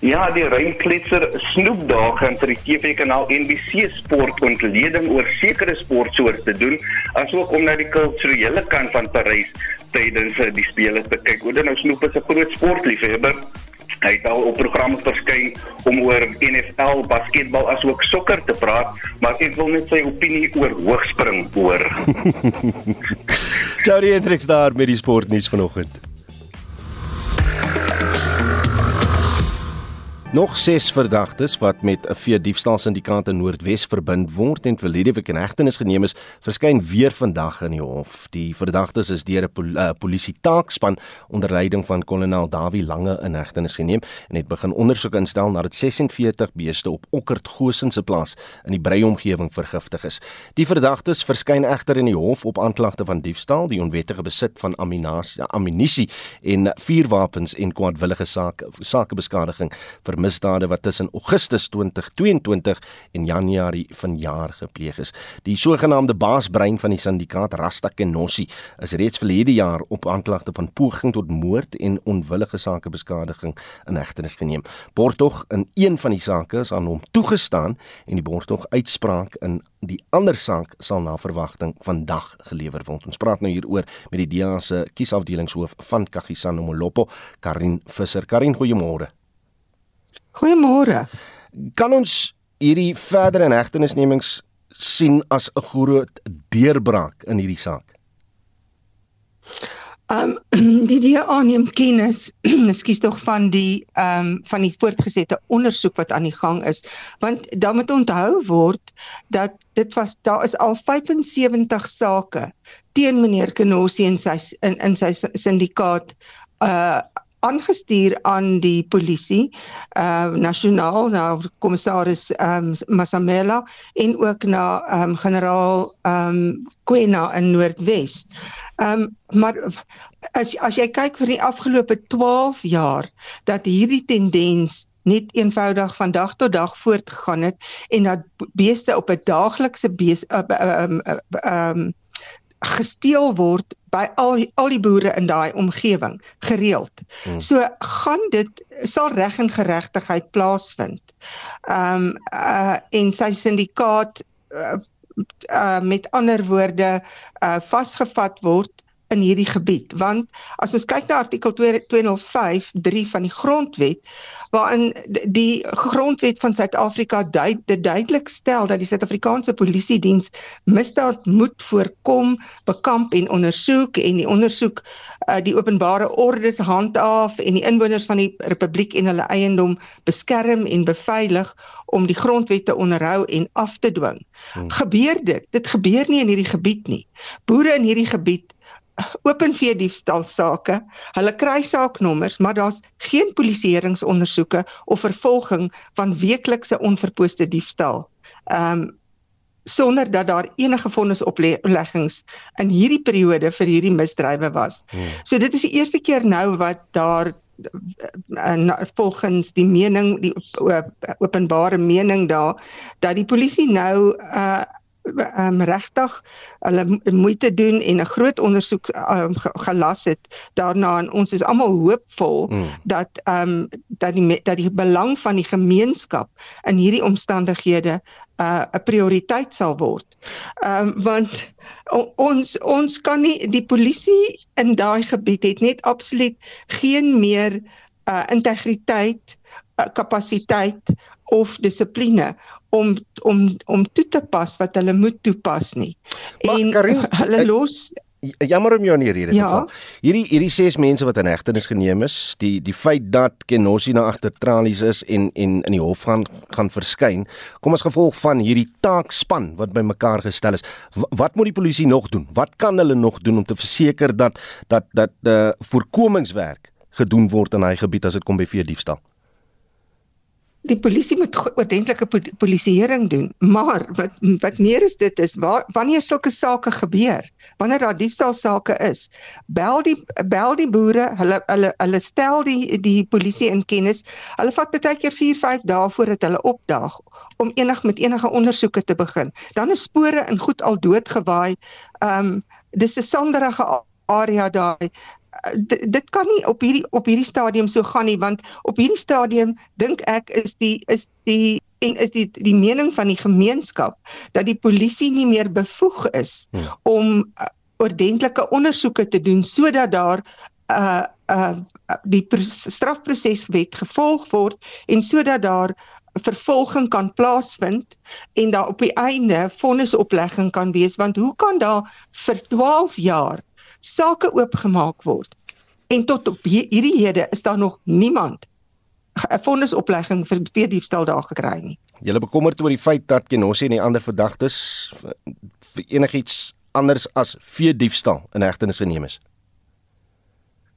Ja, die Reinklitzer Snoop Dogg gaan vir die TV-kanaal NBC Sport ontleding oor sekere sportsoorte te doen, asook om na die kulturele kant van Parys tydens eh, die spele te kyk. Oor nou Snoop is 'n groot sportliefhebber. Hy het al op programme verskyn om oor NFL, basketbal asook sokker te praat, maar ek wil net sy opinie oor hoogspring hoor. Jody Hendricks daar met die sportnuus vanoggend. Nog 6 verdagtes wat met 'n vee diefstal syndikaat in Noordwes verbind word en verlede week in hegtenis geneem is, verskyn weer vandag in die hof. Die verdagtes is deur 'n pol uh, polisie taakspan onder leiding van kolonel Dawie Lange in hegtenis geneem en het begin ondersoek instel nadat 46 beeste op Okkert Gosen se plaas in die Brei omgewing vergiftig is. Die verdagtes verskyn egter in die hof op aanklagte van diefstal, die onwettige besit van ammunisie en vuurwapens en kwaadwillige sake sakebeskadiging vir misdade wat tussen Augustus 2022 en Januarie vanjaar gepleeg is. Die sogenaamde baasbrein van die syndikaat Rasta Kenossi is reeds verlede jaar op aanklagte van poging tot moord en onwillige sakebeskadiging in hegtenis geneem. Bortog in een van die sake is aan hom toegestaan en die bortog uitspraak in die ander saak sal na verwagting vandag gelewer word. Ons praat nou hieroor met die DEA se kiesafdelingshoof van Kagisan Molopo, Karin Visser. Karin, goeiemôre. Goeiemôre. Kan ons hierdie verdere inhegtenisnemings sien as 'n groot deurbraak in hierdie saak? Um die DA neem kennis, ekskuus tog van die um van die voortgesette ondersoek wat aan die gang is, want dan moet onthou word dat dit was daar is al 75 sake teen meneer Kenossi en sy in in sy syndikaat uh aangestuur aan die polisie uh nasionaal na kommissaris um Masamela en ook na um generaal um Kwena in Noordwes. Um maar as as jy kyk vir die afgelope 12 jaar dat hierdie tendens net eenvoudig van dag tot dag voortgegaan het en dat beeste op 'n daaglikse uh, um um gesteel word by al al die boere in daai omgewing gereeld. Hmm. So gaan dit sal reg en geregtigheid plaasvind. Ehm um, uh en sy syndikaat uh, uh met ander woorde uh vasgevat word in hierdie gebied want as ons kyk na artikel 205 3 van die grondwet waarin die grondwet van Suid-Afrika dui, dit duidelik stel dat die Suid-Afrikaanse Polisie Diens misdaad moet voorkom, bekamp en ondersoek en die ondersoek uh, die openbare orde handhaaf en die inwoners van die republiek en hulle eiendom beskerm en beveilig om die grondwet te onderhou en af te dwing. Hmm. Gebeur dit? Dit gebeur nie in hierdie gebied nie. Boere in hierdie gebied open vee diefstal sake. Hulle kry saaknommers, maar daar's geen polisieeringsondersoeke of vervolging van weeklikse onverpooste diefstal. Ehm um, sonder dat daar enige vonnisopleggings in hierdie periode vir hierdie misdrywe was. Hmm. So dit is die eerste keer nou wat daar uh, volgens die mening die openbare mening daar dat die polisie nou uh um, regtig hulle moeite doen en 'n groot ondersoek um, gelas het daarna en ons is almal hoopvol mm. dat ehm um, dat die dat die belang van die gemeenskap in hierdie omstandighede uh, 'n uh, prioriteit sal word. Ehm um, want ons ons kan nie die polisie in daai gebied het net absoluut geen meer uh, integriteit uh, kapasiteit of dissipline om om om toe te pas wat hulle moet toepas nie. Maar, en Karin, hulle ek- los Jammer om jou in die rede Ja. te val. Hierdie hierdie ses mense wat in hegtenis geneem is, die die feit dat Kenossi na agter tralies is en en in die hof gaan gaan verskyn, kom as gevolg van hierdie taakspan wat bymekaar gestel is. Wat moet die polisie nog doen? Wat kan hulle nog doen om te verseker dat dat dat uh, voorkomingswerk gedoen word in hy gebied as dit kom by veediefstal? Die polisie moet go- ordentlike po polisieering doen, maar wat wat meer is dit is waar, wanneer sulke sake gebeur, wanneer daar diefstal sake is, bel die bel die boere, hulle hulle hulle stel die die polisie in kennis. Hulle vat baie keer 4, 5 dae voordat hulle opdaag om enig met enige ondersoeke te begin. Dan is spore in goed al doodgewaai. Ehm um, dis 'n sanderige area daai dit kan nie op hierdie op hierdie stadium so gaan nie want op hierdie stadium dink ek is die is die en is die die mening van die gemeenskap dat die polisie nie meer bevoeg is Ja. om uh, ordentlike ondersoeke te doen sodat daar uh uh die pros- strafproseswet gevolg word en sodat daar vervolging kan plaasvind en daar op die einde vonnisoplegging kan wees want hoe kan daar vir 12 jaar sake oopgemaak word en tot op hi- hierdie hede is daar nog niemand 'n vonnisoplegging vir veediefstal daar gekry nie. Julle bekommerd oor die feit dat Kenossi en die ander verdagtes vir vir enigiets anders as veediefstal in hegtenis geneem is.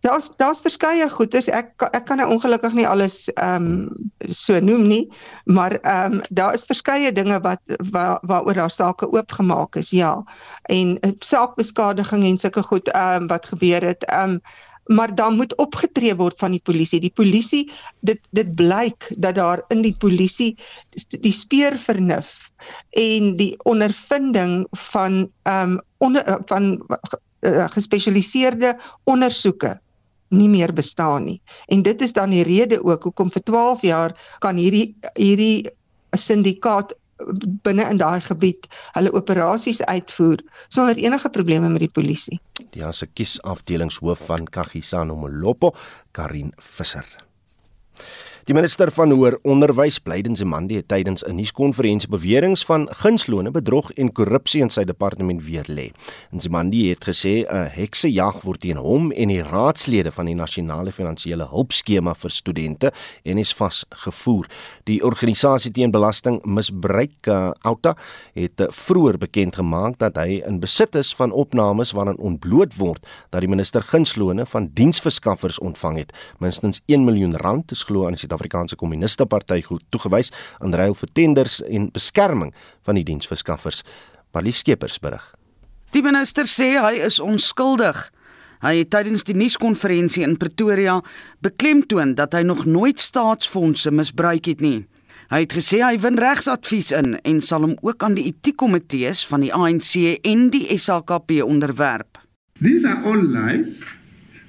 Daar's daar's verskeie goedes. Ek ek kan nou ongelukkig nie alles ehm um, so noem nie, maar ehm um, daar is verskeie dinge wat waar waaroor daar sake oopgemaak is, ja. En uh, saakbeskadiging en sulke goed ehm um, wat gebeur het. Ehm um, maar dan moet opgetree word van die polisie. Die polisie dit dit blyk dat daar in die polisie die speurvernuf en die ondervinding van ehm um, onder van uh, gespesialiseerde ondersoeke nie meer bestaan nie. En dit is dan die rede ook hoekom vir 12 jaar kan hierdie hierdie syndikaat binne in daai gebied hulle operasies uitvoer sonder enige probleme met die polisie. Die se kiesafdelingshoof van Kagisan Molopo, Karin Visser. Die minister van Hoër Onderwys, Blyden Zimandi, het tydens 'n nuuskonferensie beweringe van gunslone, bedrog en korrupsie in sy departement weer lê. Zimandi het gesê 'n heksejag word teen hom en die raadslede van die nasionale finansiële hulpskema vir studente en is vasgevoer. Die organisasie teen belastingmisbruik, uh, Outa, het uh, vroeër bekend gemaak dat hy in besit is van opnames waarin ontbloot word dat die minister gunslone van diensverskaffers ontvang het. Minstens 1 miljoen rand is glo aan die Suid-Afrikaanse Kommuniste Party goed toegewys in ruil vir tenders en beskerming van die diensverskaffers. Marlies Skeepers berig. Die minister sê hy is onskuldig. Hy het tydens die nuuskonferensie in Pretoria beklemtoon dat hy nog nooit staatsfondse misbruik het nie. Hy het gesê hy win regsadvies in en sal hom ook aan die etiekkomitees van die ANC en die SAKP onderwerp. These are all lies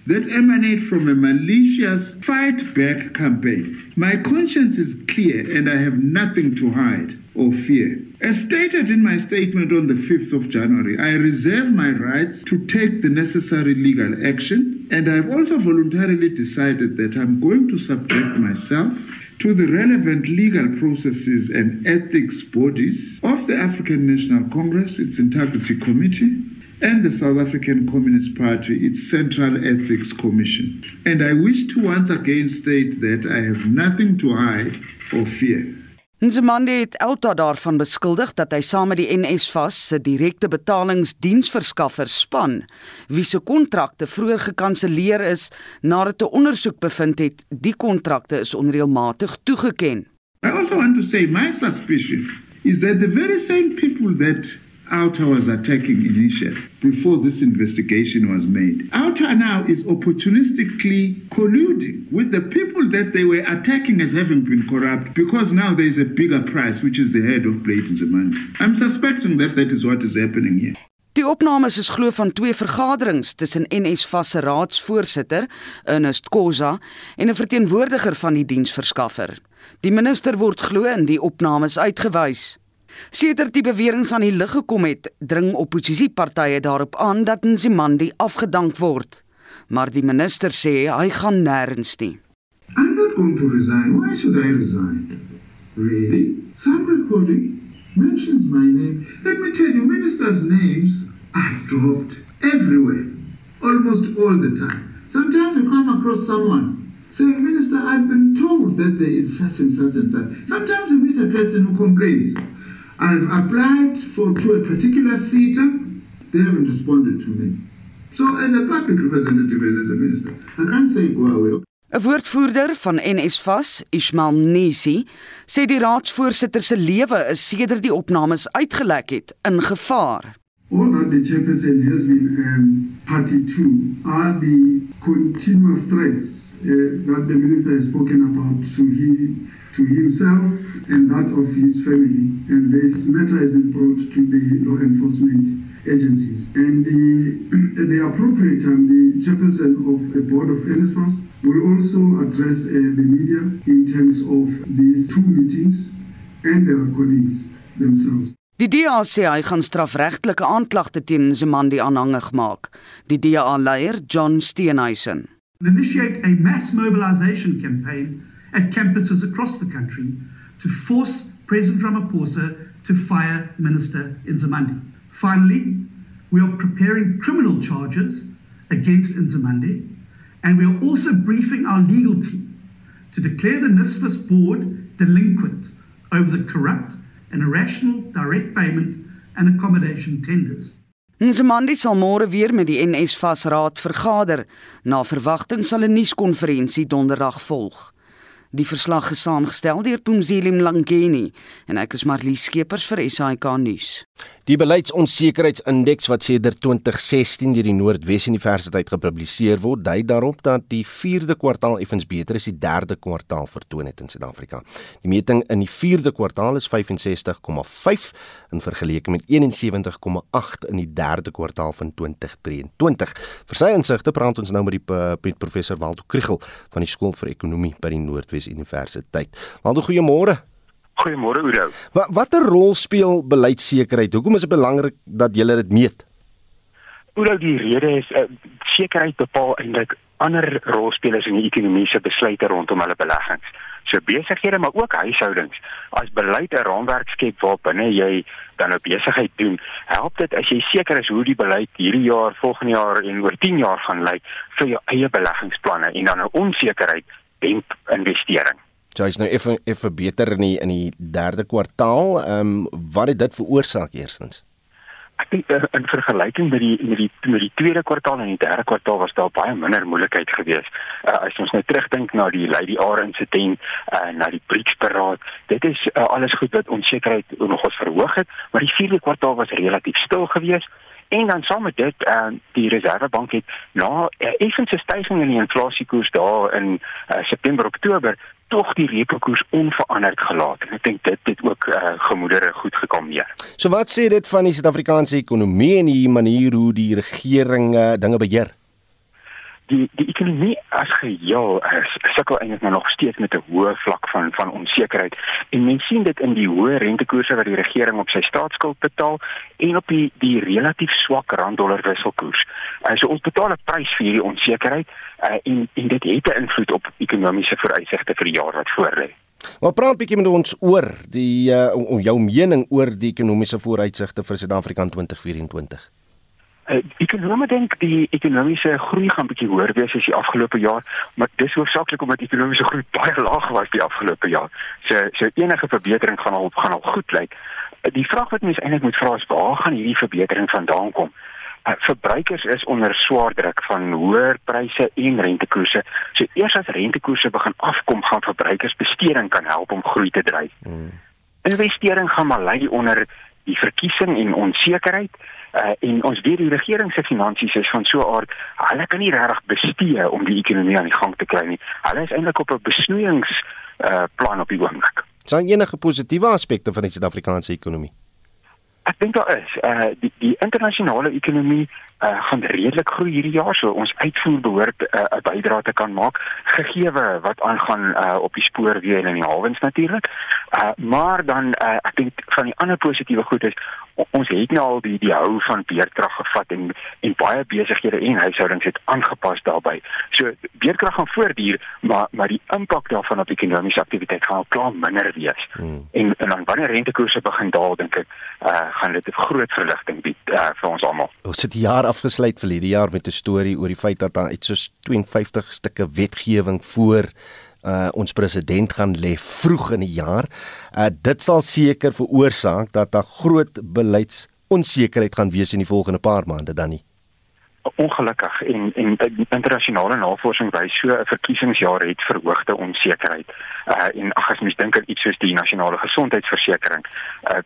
that emanate from a malicious fight back campaign. My conscience is clear and I have nothing to hide or fear. As stated in my statement on the 5th of January, I reserve my rights to take the necessary legal action and I've also voluntarily decided that I'm going to subject myself to the relevant legal processes and ethics bodies of the African National Congress, its Integrity Committee, and the South African Communist Party, its Central Ethics Commission. And I wish to once again state that I have nothing to hide or fear. Nzimande het Elta daarvan beskuldig dat hy saam met die NSFAS se direkte betalingsdiensverskaffer span, wie se kontrakte vroeër gekanselleer is nadat 'n ondersoek bevind het die kontrakte is onreëlmatig toegeken. I also want to say my suspicion is that the very same people that Outer was attacking initially before this investigation was made. Outer now is opportunistically colluding with the people that they were attacking as having been corrupt because now there is a bigger price, which is the head of Blayton's money. I'm suspecting that that is what is happening here. Die opnames is glo van twee vergaderings tussen NSFAS se raadsvoorsitter, Ernest Khoza, en 'n verteenwoordiger van die diensverskaffer. Die minister word glo in die opnames uitgewys. Sedert die beweringe aan die lig gekom het, dring opposisiepartye daarop aan dat Nzimandi afgedank word. Maar die minister sê hy gaan nêrens nie. I'm not going to resign. Why should I resign? Really? Some recording mentions my name. Let me tell you, ministers' names are dropped everywhere, almost all the time. Sometimes you come across someone saying, Minister, I've been told that there is such and such and such. Sometimes you meet a person who complains. I've applied for to a particular seat, they haven't responded to me. So as a public representative and as a minister, I can't say go away. 'n Woordvoerder van NSFAS, Ismail Nesi, sê die raadsvoorsitter se lewe is sedert die opnames uitgelek het in gevaar. All that the chairperson has been um, party to are the continuous threats uh, that the minister has spoken about to him, to himself and that of his family. And this matter has been brought to the law enforcement agencies. And the, at the appropriate time, the chairperson of the board of NSFAS will also address uh, the media in terms of these two meetings and the recordings themselves. Die DA sê hy gaan strafregtelike aanklagte teen Nzimandi aanhangig maak. Die DA-leier, John Steenhuisen. Initiate a mass mobilization campaign at campuses across the country to force President Ramaphosa to fire Minister Nzimandi. Finally, we are preparing criminal charges against Nzimandi and we are also briefing our legal team to declare the NISFAS board delinquent over the corrupt and irrational direct payment and accommodation tenders. Nzimandi sal môre weer met die NSFAS raad vergader. Na verwagting sal 'n nuuskonferensie donderdag volg. Die verslag is saamgestel deur Pumzile Mlangeni en ek is Marlie Skeepers vir SAK nuus. Die beleidsonsekerheidsindeks wat sedert 2016 deur die Noordwes Universiteit gepubliseer word, dui daarop dat die 4de kwartaal effens beter as die 3de kwartaal vertoon het in Suid-Afrika. Die meting in die 4de kwartaal is 65,5 in vergelyking met 71,8 in die 3de kwartaal van 2023. Vir sy insigte praat ons nou met die met professor Waldo Kriel van die skool vir ekonomie by die Noordwes Universiteit. Waldo, goeiemôre. Goeiemôre Oudo. Wat watter rol speel beleidsekerheid? Hoekom is dit belangrik dat julle dit meet? Oudo, die rede is uh, sekerheid bepaal eintlik ander rolspelers in die ekonomiese besluite rondom hulle beleggings. So besighede maar ook huishoudings. As beleid 'n raamwerk skep waarbinne jy dan 'n besigheid doen, help dit as jy seker is hoe die beleid hierdie jaar, volgende jaar en oor 10 jaar gaan lyk vir jou eie beleggingsplanne en dan 'n onsekerheid demp investering. So hy's nou effe effe beter in die in die derde kwartaal. Ehm um, wat het dit veroorsaak eerstens? Ek dink uh, in vergelyking met die met die met die tweede kwartaal en die derde kwartaal was daar baie minder moeilikheid geweest. Uh, as ons nou terugdink na die Lady R insident, uh, na die BRICS-beraad, dit is uh, alles goed wat onsekerheid nog ons verhoog het, maar die vierde kwartaal was relatief stil geweest. En dan saam met dit, uh, die Reservebank het na 'n uh, effense stygings in die inflasiekoers daar in uh, September Oktober tog die reepekoers onveranderd gelaat en ek dink dit het ook uh, gemoedere goed gekalmeer. So wat sê dit van die Suid-Afrikaanse ekonomie en die manier hoe die regering uh, dinge beheer? Die die ekonomie as geheel sukkel eintlik nou nog steeds met 'n hoë vlak van van onsekerheid en mens sien dit in die hoë rentekoerse wat die regering op sy staatsskuld betaal en op die die relatief swak rand-dollar wisselkoers. Uh, so ons betaal 'n prys vir hierdie onsekerheid uh, en en dit het 'n invloed op ekonomiese vooruitsigte vir die jaar wat voorlê. Maar praat 'n bietjie met ons oor die uh, jou mening oor die ekonomiese vooruitsigte vir Suid-Afrika in 2024. Uh, ekonome dink die ekonomiese groei gaan bietjie hoër wees as die afgelope jaar, maar dis hoofsaaklik omdat die ekonomiese groei baie laag was die afgelope jaar. So so enige verbetering gaan al gaan al goed lyk. Uh, die vraag wat mense eintlik moet vra is waar gaan hierdie verbetering vandaan kom? Uh, verbruikers is onder swaar druk van hoër pryse en rentekoerse. So eers as rentekoerse begin afkom, gaan verbruikers besteding kan help om groei te dryf. Hmm. Investering gaan maar lei onder die verkiesing en onsekerheid uh, en ons weet die regering se finansies is van so 'n aard hulle kan nie regtig bestee om die ekonomie aan die gang te kry nie. Hulle is eintlik op 'n besnoeiings uh, plan op die oomblik. Sien enige positiewe aspekte van die Suid-Afrikaanse ekonomie? Ek dink daar is uh die die internasionale ekonomie uh gaan redelik groei hierdie jaar so ons uitvoer behoort 'n uh, bydrae te kan maak gegee wat aangaan uh op die spoorweë en in die hawens natuurlik. Uh maar dan uh ek dink van die ander positiewe goed is ons het nou al die die hou van beerdkrag gevat en en baie besighede en huishoudings het aangepas daarbey. So beerdkrag gaan voortduur, maar maar die impak daarvan op ekonomiese aktiwiteit gaan al klaar minder wees. Hmm. En en dan wanneer rentekoerse begin daal, dink ek uh gaan dit 'n groot verligting bied uh vir ons almal. Ons het die jaar afgesluit vir hierdie jaar met 'n storie oor die feit dat daar uit so 52 stukke wetgewing voor uh ons president gaan lê vroeg in die jaar. Uh dit sal seker veroorsaak dat daar groot beleids onsekerheid gaan wees in die volgende paar maande dan nie. Ongelukkig en en internasionale navorsing wys so 'n verkiesingsjaar het verhoogde onsekerheid. Uh en ag as mens dink aan iets soos die nasionale gesondheidsversekering, uh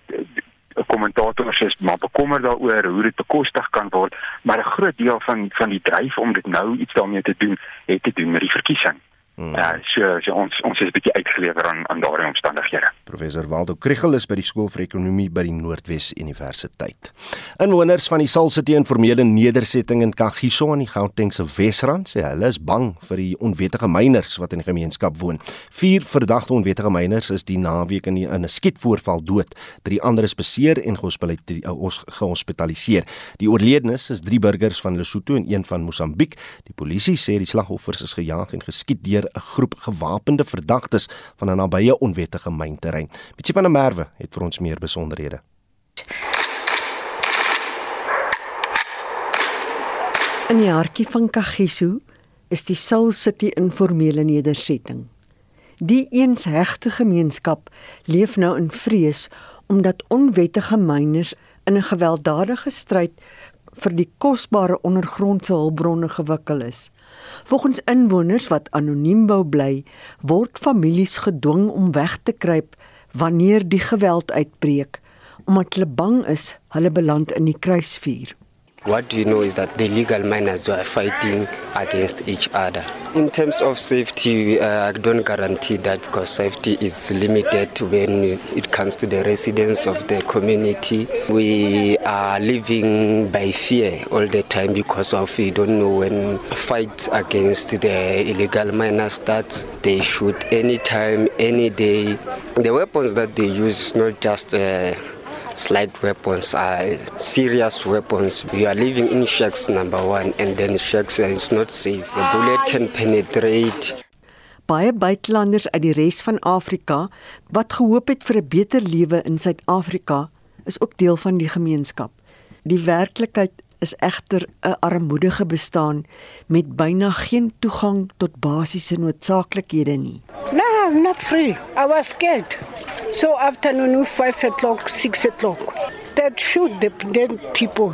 kommentators is maar bekommerd daaroor hoe dit bekostig kan word, maar 'n groot deel van van die dryf om dit nou iets daarmee te doen, het te doen met die verkiesing. Hmm. Ja, so, so ons ons is 'n bietjie uitgelewer aan aan daardie omstandighede. Professor Waldo Kriel is by die skool vir ekonomie by die Noordwes Universiteit. Inwoners van die Salt City informele nedersetting in Kagiso aan die Gautengse Wesrand sê hulle is bang vir die onwettige myners wat in die gemeenskap woon. Vier verdagte onwettige myners is die naweek in 'n skietvoorval dood. Drie ander is beseer en gehospitaliseer. Die oorledenes is drie burgers van Lesotho en een van Mosambiek. Die polisie sê die slagoffers is gejaag en geskiet deur 'n groep gewapende verdagtes van 'n nabye onwettige mynterrein. Mitsie van der Merwe het vir ons meer besonderhede. In die hartjie van Kagiso is die Soul City informele nedersetting. Die eensregte gemeenskap leef nou in vrees omdat onwettige myners in 'n gewelddadige stryd vir die kosbare ondergrondse hulpbronne gewikkel is. Volgens inwoners wat anoniem wou bly, word families gedwing om weg te kruip wanneer die geweld uitbreek, omdat hulle bang is hulle beland in die kruisvuur. What we know is that the legal miners are fighting against each other. In terms of safety, uh, I don't guarantee that because safety is limited when it comes to the residents of the community. We are living by fear all the time because of we don't know when fight against the illegal miners start. They shoot anytime, any day. The weapons that they use not just uh, slight weapons are serious weapons. We are living in shacks number 1 and then shacks is not safe. The bullet can penetrate. Baie buitelanders uit die res van Afrika wat gehoop het vir 'n beter lewe in Suid-Afrika is ook deel van die gemeenskap. Die werklikheid is egter 'n armoedige bestaan met byna geen toegang tot basiese noodsaaklikhede nie. No, I'm not free. I was scared. So afternoon, five o'clock, six o'clock, that shoot the dead people.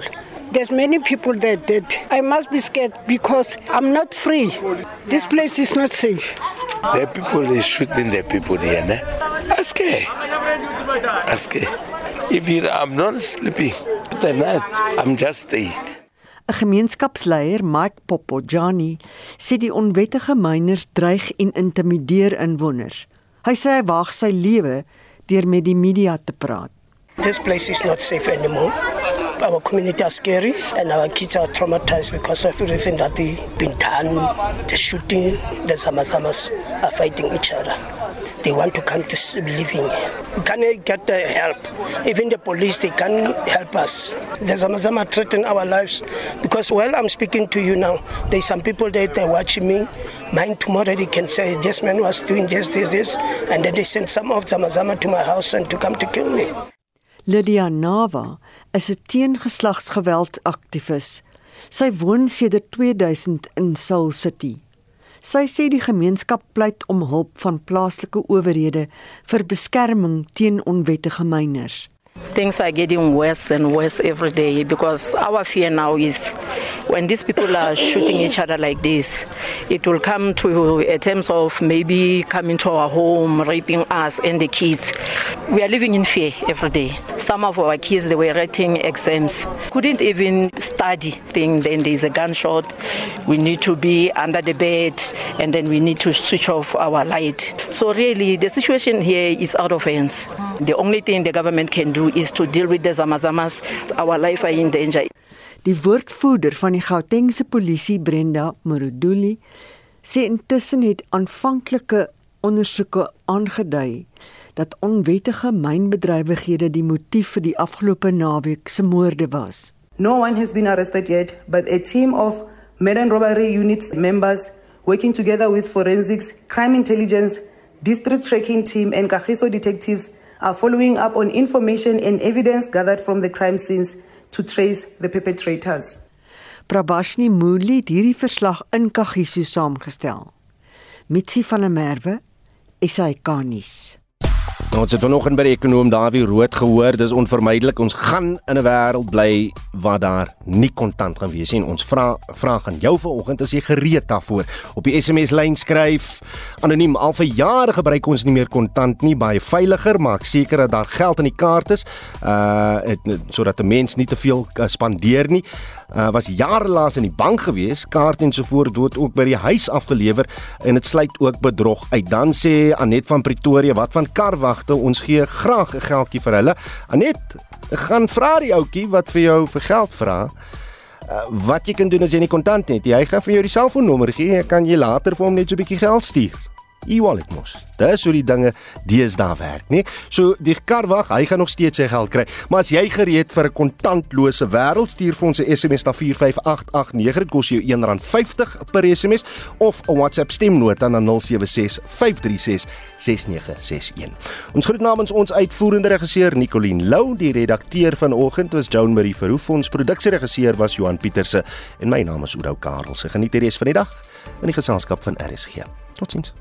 There's many people that dead. I must be scared because I'm not free. This place is not safe. The people is shooting the people here. Ne? Ask Ask If you, I'm not sleeping the night, I'm just there. 'n Gemeenskapsleier, Mike Popojani, sê die onwettige myners dreig en intimideer inwoners. Hy sê hy wag sy lewe deur met die media te praat. This place is not safe anymore. Our community are scary and our kids are traumatized because of everything that they've been done. The shooting, the Zamazamas are fighting each other. They want to come to living. We can't get the help. Even the police, they can't help us. The Zamazama threaten our lives because while I'm speaking to you now, there's some people that are watching me. Mine tomorrow they can say this man was doing this, this, this, and then they send some of Zamazama to my house and to come to kill me. Lydia Nava is 'n teengeslagsgeweld aktivis. Sy woon sedert 2000 in Soul City. Sy sê die gemeenskap pleit om hulp van plaaslike owerhede vir beskerming teen onwettige myners. Things are getting worse and worse every day because our fear now is when these people are shooting each other like this, it will come to a terms of maybe coming to our home, raping us and the kids. We are living in fear every day. Some of our kids, they were writing exams, couldn't even study. Thing, then there's a gunshot. We need to be under the bed and then we need to switch off our light. So really, the situation here is out of hands. The only thing the government can do do is to deal with the Zamazamas. Our life are in danger. Die woordvoerder van die Gautengse polisie, Brenda Moruduli, sê intussen het aanvanklike ondersoeke aangedui dat onwettige mynbedrywighede die motief vir die afgelope naweek se moorde was. No one has been arrested yet, but a team of murder and robbery units members working together with forensics, crime intelligence, district tracking team and Kagiso detectives are following up on information and evidence gathered from the crime scenes to trace the perpetrators. Prabashni Moodley het hierdie verslag in Kagiso saamgestel. Mitsi van der Merwe, SAK-nuus. Nou, ons het vanoggend by die ekonom Dawie Rood gehoor, dis onvermydelik. Ons gaan in 'n wêreld bly waar daar nie kontant gaan wees nie. Ons vra vraag aan jou vanoggend as jy gereed daarvoor. Op die SMS lyn skryf anoniem al vir jare gebruik ons nie meer kontant nie, baie veiliger, maak seker dat daar geld in die kaart is, uh sodat 'n mens nie te veel uh, spandeer nie uh, was jare laas in die bank gewees, kaart en so voort word ook by die huis afgelewer en dit sluit ook bedrog uit. Dan sê Anet van Pretoria, wat van karwagte, ons gee graag 'n geldjie vir hulle. Anet, gaan vra die ouetjie wat vir jou vir geld vra. Uh, wat jy kan doen as jy nie kontant het, jy gaan vir jou die selfoonnommer gee, kan jy later vir hom net so 'n bietjie geld stuur e-wallet mos. Dis hoe die dinge deesdae werk, nê? So die kar wag, hy gaan nog steeds sy geld kry. Maar as jy gereed vir 'n kontantlose wêreld stuur vir ons 'n SMS na 45889, dit kos jou R1.50 per SMS of 'n WhatsApp stemnota na 0765366961. Ons groet namens ons uitvoerende regisseur Nicoline Lou, die redakteur vanoggend was Joan Marie Verhoef, ons produksieregisseur was Johan Pieterse en my naam is Oudo Karel. Se geniet die res van die dag in die geselskap van RSG. Totsiens.